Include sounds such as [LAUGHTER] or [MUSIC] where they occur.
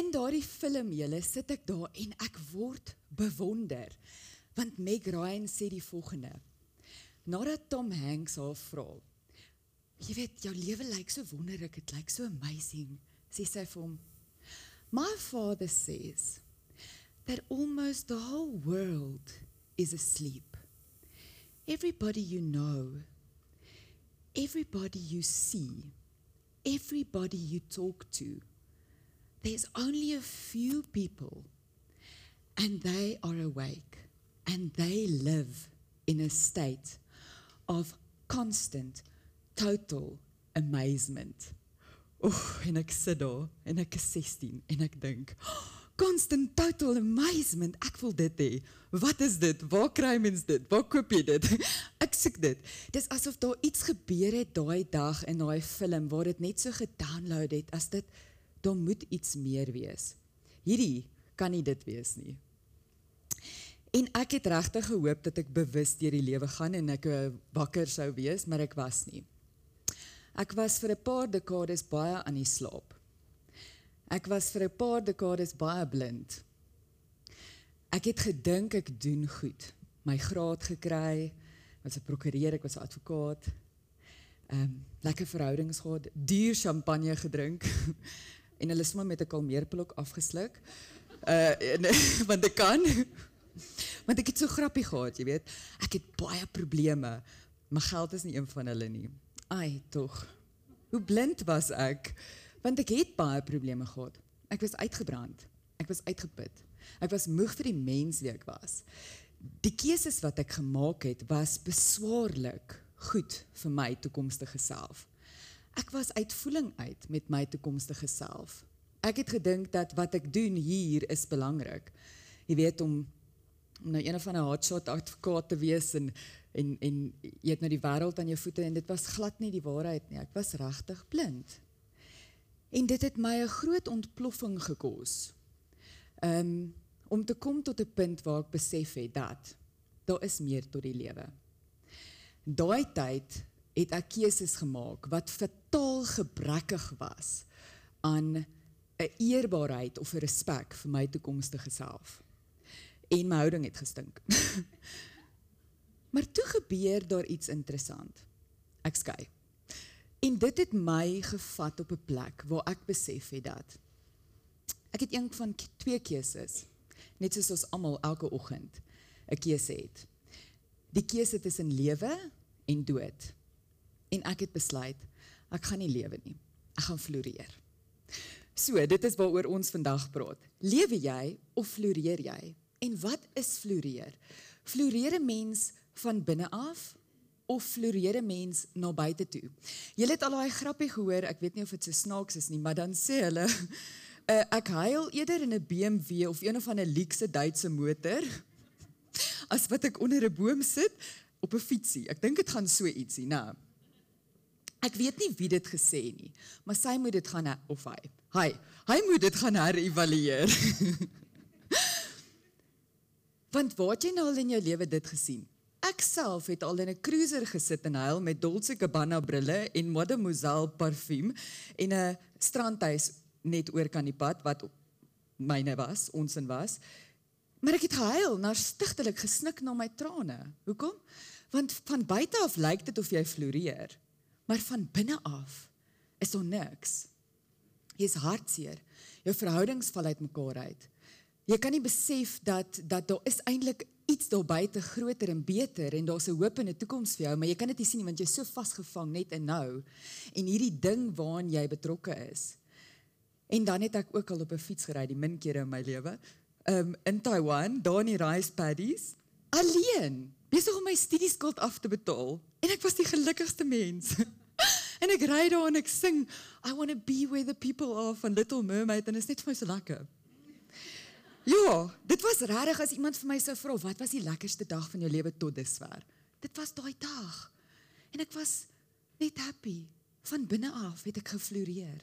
in daardie film julle sit ek daar en ek word bewonder. Want Meg Ryan sê die volgende. Nadat Tom Hanks haar vra, jy weet jou lewe lyk so wonderlik, dit lyk so amazing, sê sy vir hom, "My father says that almost the whole world is asleep. Everybody you know, everybody you see, everybody you talk to, there's only a few people and they are awake and they live in a state of constant, total amazement. Oeh, en ek sit daar en ek is 16 en ek dink, [GASPS] constant total amazement. Ek wil dit hê. Wat is dit? Waar kry mens dit? Waar koop jy dit? [LAUGHS] Ek soek dit. Dis asof daar iets gebeur het daai dag in daai film waar dit net so gedownload het as dit daar moet iets meer wees. Hierdie kan nie dit wees nie. En ek het regtig gehoop dat ek bewus deur die lewe gaan en ek eh, wakker sou wees, maar ek was nie. Ek was vir 'n paar dekades baie aan die slaap. Ek was vir 'n paar dekades baie blind. Ek het gedink ek doen goed. My graad gekry, was 'n prokureur, ek was 'n advokaat. Ehm um, lekker verhoudings gehad, duur champagne gedrink [LAUGHS] en hulle sommer met 'n kalmeerpilok afgesluk. Uh en, [LAUGHS] want ek kan. Want ek het so grappie gehad, jy weet. Ek het baie probleme. My geld is nie een van hulle nie. Ai, tog. Hoe blind was ek? want ek het baie probleme gehad. Ek was uitgebrand. Ek was uitgeput. Ek was moeg vir die mens wie ek was. Die keuses wat ek gemaak het was beswaarlik goed vir my toekomstige self. Ek was uitvoeling uit met my toekomstige self. Ek het gedink dat wat ek doen hier is belangrik. Jy weet om om nou een van 'n hotshot advokaat te wees en en en jy het nou die wêreld aan jou voete en dit was glad nie die waarheid nie. Ek was regtig blind. En dit het my 'n groot ontploffing gekos. Um om te kom tot 'n punt waar ek besef het dat daar is meer tot die lewe. Daai tyd het ek keuses gemaak wat fataal gebrekkig was aan 'n eerbaarheid of 'n respek vir my toekomstige self. En my houding het gestink. [LAUGHS] maar toe gebeur daar iets interessant. Ek skei. En dit het my gevat op 'n plek waar ek besef het dat ek het een van twee keuses, net soos ons almal elke oggend 'n keuse het. Die keuse tussen lewe en dood. En ek het besluit ek gaan nie lewe nie. Ek gaan floreer. So, dit is waaroor ons vandag praat. Lewe jy of floreer jy? En wat is floreer? Floreer 'n mens van binne af of floreer 'n mens na buite toe. Jy het al daai grappie gehoor, ek weet nie of dit so snaaks is nie, maar dan sê hulle uh, [LAUGHS] ek huil eerder in 'n BMW of een of ander luukse Duitse motor [LAUGHS] as wat ek onder 'n boom sit op 'n fietsie. Ek dink dit gaan so ietsie, nou. Ek weet nie wie dit gesê nie, maar sy moet dit gaan of hy. Hy, hy moet dit gaan herëvalueer. [LAUGHS] Want waar het jy nou al in jou lewe dit gesien? Ek self het al in 'n cruiser gesit en huil met Dolce Gabbana brille en Mademoiselle parfuum en 'n strandhuis net oor kan die pad wat myne was, ons en was. Maar ek het gehuil, na stigtelik gesnik na my trane. Hoekom? Want van buite af lyk dit of jy floreer, maar van binne af is daar niks. Jy's hartseer. Jou verhoudings val uitmekaar uit. Jy kan nie besef dat dat daar is eintlik iets daar buite groter en beter en daar's 'n hoop en 'n toekoms vir jou, maar jy kan dit nie sien nie want jy's so vasgevang net in nou en hierdie ding waaraan jy betrokke is. En dan het ek ook al op 'n fiets gery die min kere in my lewe. Um in Taiwan, daar in die rice paddies, alleen, besig om my studieskuld af te betaal en ek was die gelukkigste mens. [LAUGHS] en ek ry daar en ek sing I want to be where the people are van Little Mermaid en dit is net vir my so lekker. Ja, dit was regtig as iemand vir my sou vra wat was die lekkerste dag van jou lewe tot dusver. Dit was daai dag. En ek was net happy. Van binne af het ek gefloreer.